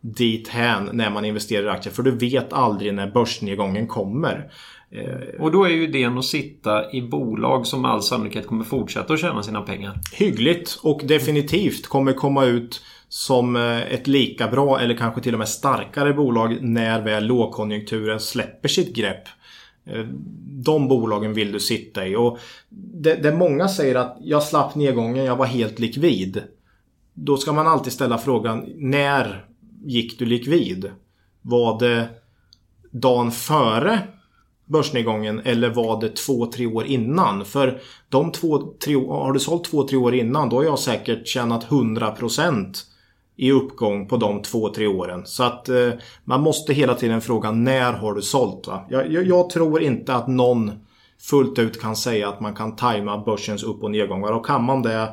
dit hän när man investerar i aktier. För du vet aldrig när börsnedgången kommer. Eh, och då är ju idén att sitta i bolag som med all sannolikhet kommer fortsätta att tjäna sina pengar. Hyggligt och definitivt kommer komma ut som eh, ett lika bra eller kanske till och med starkare bolag när väl lågkonjunkturen släpper sitt grepp. Eh, de bolagen vill du sitta i. Och det, det många säger att jag slapp nedgången, jag var helt likvid. Då ska man alltid ställa frågan när gick du likvid? Var det dagen före börsnedgången eller var det två, tre år innan? För de två, tre, har du sålt två, tre år innan då har jag säkert tjänat 100% i uppgång på de två, tre åren. Så att eh, man måste hela tiden fråga när har du sålt? Va? Jag, jag, jag tror inte att någon fullt ut kan säga att man kan tajma börsens upp och nedgångar. Och kan man det,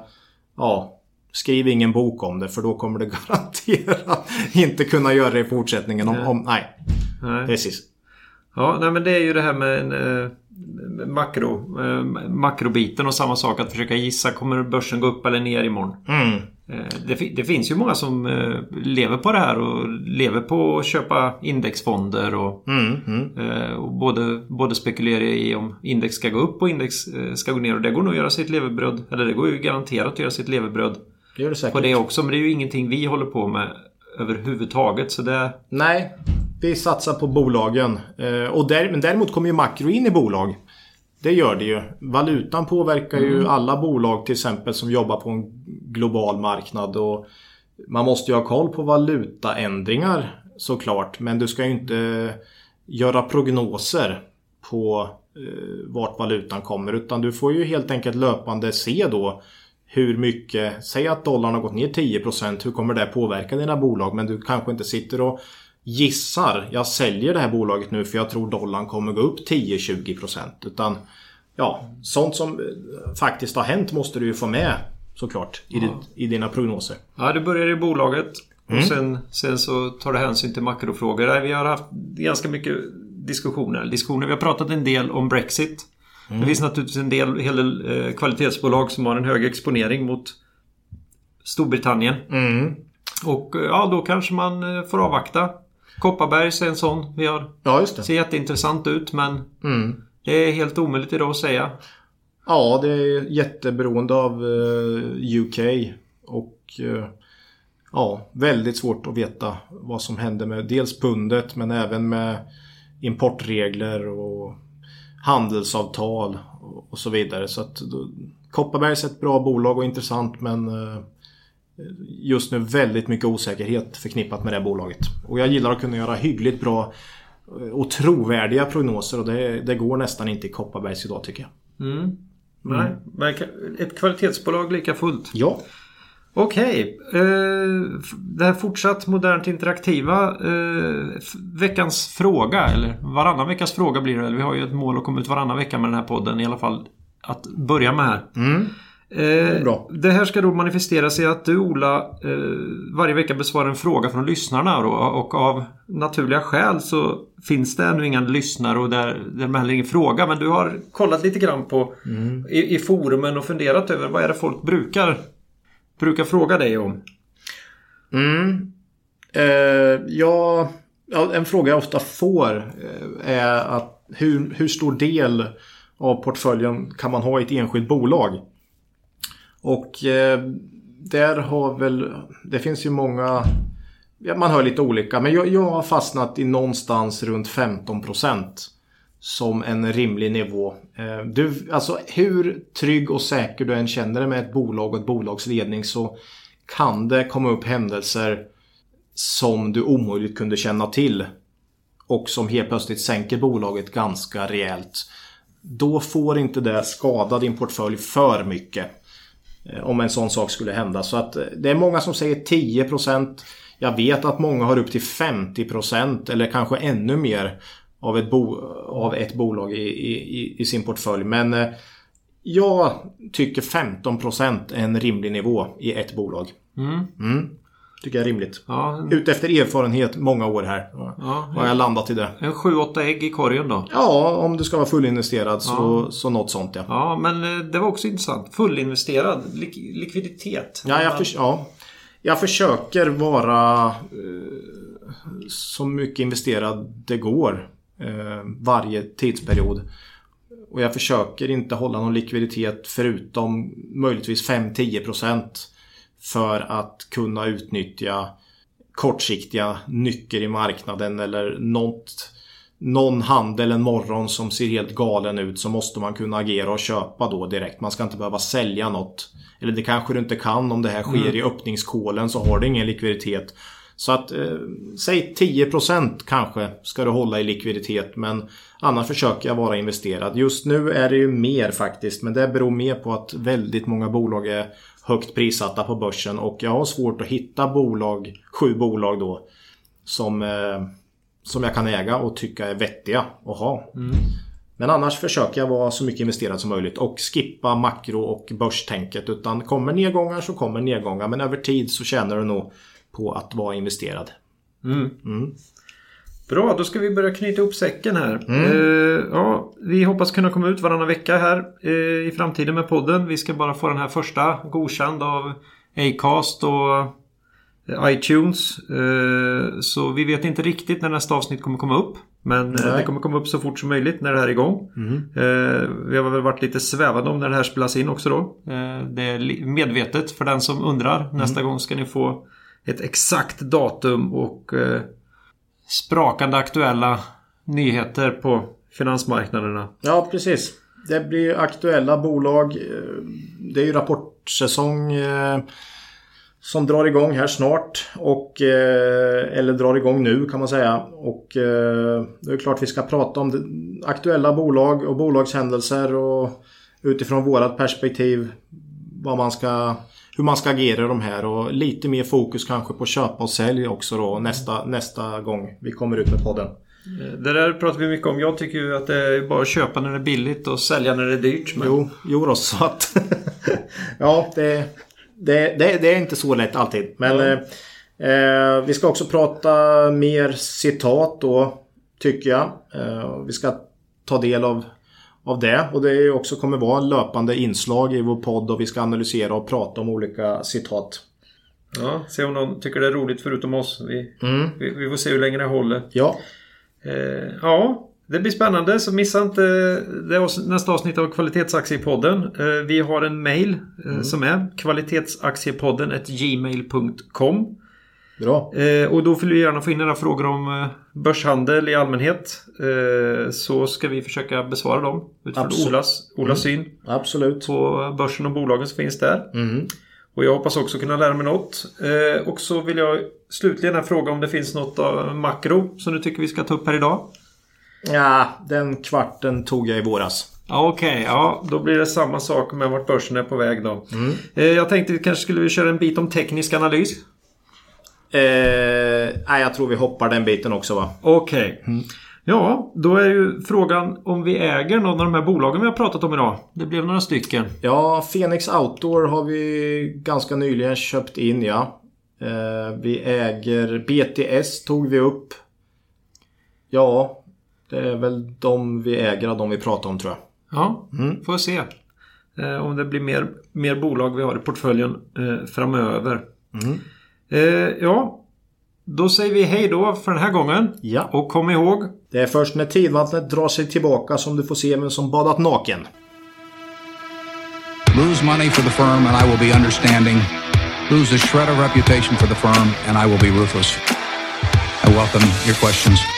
ja, skriv ingen bok om det för då kommer det garanterat inte kunna göra det i fortsättningen. Om, om, nej, Nej. precis. Ja, nej, men det är ju det här med eh, makro, eh, makrobiten och samma sak att försöka gissa kommer börsen gå upp eller ner imorgon. Mm. Eh, det, det finns ju många som eh, lever på det här och lever på att köpa indexfonder och, Mm, mm. eh, och både, både spekulera i om index ska gå upp och index ska gå ner och det går nog att göra sitt levebröd. Eller det går ju garanterat att göra sitt levebröd Det gör det säkert. på det också. Men det är ju ingenting vi håller på med överhuvudtaget. Så det, Nej, vi satsar på bolagen. Eh, och där, men däremot kommer ju makro in i bolag. Det gör det ju. Valutan påverkar ju alla bolag till exempel som jobbar på en global marknad. Och man måste ju ha koll på valutaändringar såklart. Men du ska ju inte göra prognoser på eh, vart valutan kommer. Utan du får ju helt enkelt löpande se då hur mycket, säg att dollarn har gått ner 10% hur kommer det påverka dina bolag? Men du kanske inte sitter och gissar, jag säljer det här bolaget nu för jag tror dollarn kommer gå upp 10-20% utan ja, sånt som eh, faktiskt har hänt måste du ju få med såklart i, ditt, i dina prognoser. Ja, det börjar i bolaget. Och sen, sen så tar det hänsyn till makrofrågor. Vi har haft ganska mycket diskussioner. diskussioner. Vi har pratat en del om Brexit. Det finns naturligtvis en del, hel del eh, kvalitetsbolag som har en hög exponering mot Storbritannien. Mm. Och eh, ja, då kanske man eh, får avvakta. Kopparbergs är en sån. Vi har, Ja, just det. ser jätteintressant ut men Mm. det är helt omöjligt idag att säga. Ja, det är jätteberoende av UK och ja, väldigt svårt att veta vad som händer med dels pundet men även med importregler och handelsavtal och, så vidare. Så att då, Kopparbergs är ett bra bolag och intressant men eh, just nu väldigt mycket osäkerhet förknippat med det bolaget. Och jag gillar att kunna göra hyggligt bra eh, och trovärdiga prognoser och det, det går nästan inte i Kopparbergs idag tycker jag. Mm. Nej, men ett kvalitetsbolag lika fullt. Ja. Okej. Eh, f- det här fortsatt modernt interaktiva. Eh, veckans fråga, eller varannan veckas fråga blir det. Eller vi har ju ett mål att komma ut varannan vecka med den här podden i alla fall. Att börja med här. Mm. Eh, bra. det här ska då manifestera sig att du Ola eh, varje vecka besvarar en fråga från lyssnarna då, och av naturliga skäl så finns det ännu inga lyssnare och där, där är heller ingen fråga men du har kollat lite grann på i, i forumen och funderat över vad är det folk brukar brukar fråga dig om? Mm. Eh, ja, en fråga jag ofta får eh, är att hur, hur stor del av portföljen kan man ha i ett enskilt bolag? Och eh, där har väl, det finns ju många, ja, man hör lite olika, men jag, jag har fastnat i någonstans runt 15% som en rimlig nivå. Eh, du, alltså hur trygg och säker du än känner dig med ett bolag och ett bolags ledning så kan det komma upp händelser som du omöjligt kunde känna till och som helt plötsligt sänker bolaget ganska rejält. Då får inte det skada din portfölj för mycket. Eh, om en sån sak skulle hända. Så att eh, det är många som säger 10%. Jag vet att många har upp till 50% eller kanske ännu mer av ett, bo av ett bolag i, i, i sin portfölj. Men eh, jag tycker 15% är en rimlig nivå i ett bolag. Mm. Mm. Tycker jag är rimligt. Ja. Utefter erfarenhet många år här. Ja, har jag landat i det. En 7-8 ägg i korgen då? Ja, om du ska vara fullinvesterad så, ja. så något sånt ja. Ja, men eh, det var också intressant. Fullinvesterad. Lik likviditet. Ja, jag, för, ja. jag försöker vara eh, så mycket investerad det går. Eh, varje tidsperiod. Och jag försöker inte hålla någon likviditet förutom möjligtvis 5-10% för att kunna utnyttja kortsiktiga nycker i marknaden eller något, någon handel en morgon som ser helt galen ut så måste man kunna agera och köpa då direkt. Man ska inte behöva sälja något. Eller det kanske du inte kan om det här sker mm. i öppningskålen så har du ingen likviditet. Så att eh, säg 10% kanske ska du hålla i likviditet men annars försöker jag vara investerad. Just nu är det ju mer faktiskt men det beror mer på att väldigt många bolag är högt prissatta på börsen och jag har svårt att hitta bolag, sju bolag då som, eh, som jag kan äga och tycka är vettiga att ha. Mm. Men annars försöker jag vara så mycket investerad som möjligt och skippa makro och börstänket. Utan kommer nedgångar så kommer nedgångar. Men över tid så tjänar du nog på att vara investerad. Mm. Mm. Bra, då ska vi börja knyta ihop säcken här. Mm. Uh, ja, vi hoppas kunna komma ut varannan vecka här uh, i framtiden med podden. Vi ska bara få den här första godkänd av Acast och eh, iTunes. Uh, så vi vet inte riktigt när nästa avsnitt kommer komma upp. Men Nej. det kommer komma upp så fort som möjligt när det här är igång. Mm. vi har väl varit lite svävande om när det här spelas in också då. det är medvetet för den som undrar. Mm. Nästa gång ska ni få ett exakt datum och eh, sprakande aktuella nyheter på finansmarknaderna. Ja, precis. Det blir aktuella bolag. Eh, det är ju rapportsäsong eh, som drar igång här snart. Och, eh, eller drar igång nu kan man säga. Och det är klart vi ska prata om aktuella bolag och bolagshändelser och utifrån vårat perspektiv vad man ska hur man ska agera i de här och lite mer fokus kanske på köpa och sälj också då nästa, nästa gång vi kommer ut med podden. Det där pratar vi mycket om. Jag tycker ju att det är bara att köpa när det är billigt och sälja när det är dyrt. Men... Jo, jo då, så att... ja, det, det, det, det, är inte så lätt alltid. Men mm. eh, vi ska också prata mer citat då, tycker jag. Eh, vi ska ta del av av det. Och det är också kommer vara löpande inslag i vår podd och vi ska analysera och prata om olika citat. Ja, se om någon tycker det är roligt förutom oss. Vi, mm. vi, vi, får se hur länge det håller. Ja. Eh, ja, det blir spännande så missa inte det nästa avsnitt av Kvalitetsaktiepodden. Eh, vi har en mail eh, mm. som är kvalitetsaktiepodden gmail.com. Bra. Eh, och då vill vi gärna få in några frågor om eh, börshandel i allmänhet. Eh, så ska vi försöka besvara dem utifrån Absolut. Olas, Olas mm. syn. Absolut. På börsen och bolagen som finns där. Mm. Och jag hoppas också kunna lära mig något. Eh, och så vill jag slutligen fråga om det finns något av makro som du tycker vi ska ta upp här idag? Ja, den kvarten tog jag i våras. Okej, okay, ja då blir det samma sak med vart börsen är på väg då. Mm. Eh, jag tänkte vi kanske skulle köra en bit om teknisk analys. Eh, nej, jag tror vi hoppar den biten också va. Okej. Okay. Mm. Ja, då är ju frågan om vi äger någon av de här bolagen vi har pratat om idag. Det blev några stycken. Ja, Phoenix Outdoor har vi ganska nyligen köpt in ja. Eh, vi äger BTS tog vi upp. Ja, det är väl de vi äger av de vi pratar om tror jag. Ja, mm. får se. Eh, om det blir mer, mer bolag vi har i portföljen eh, framöver. Mm. Eh, ja, då säger vi hej då för den här gången. Ja. Och kom ihåg. Det är först när tidvattnet drar sig tillbaka som du får se vem som badat naken. Lose money for the firm and I will be understanding. Lose a shred of reputation for the firm and I will be ruthless. I welcome your questions.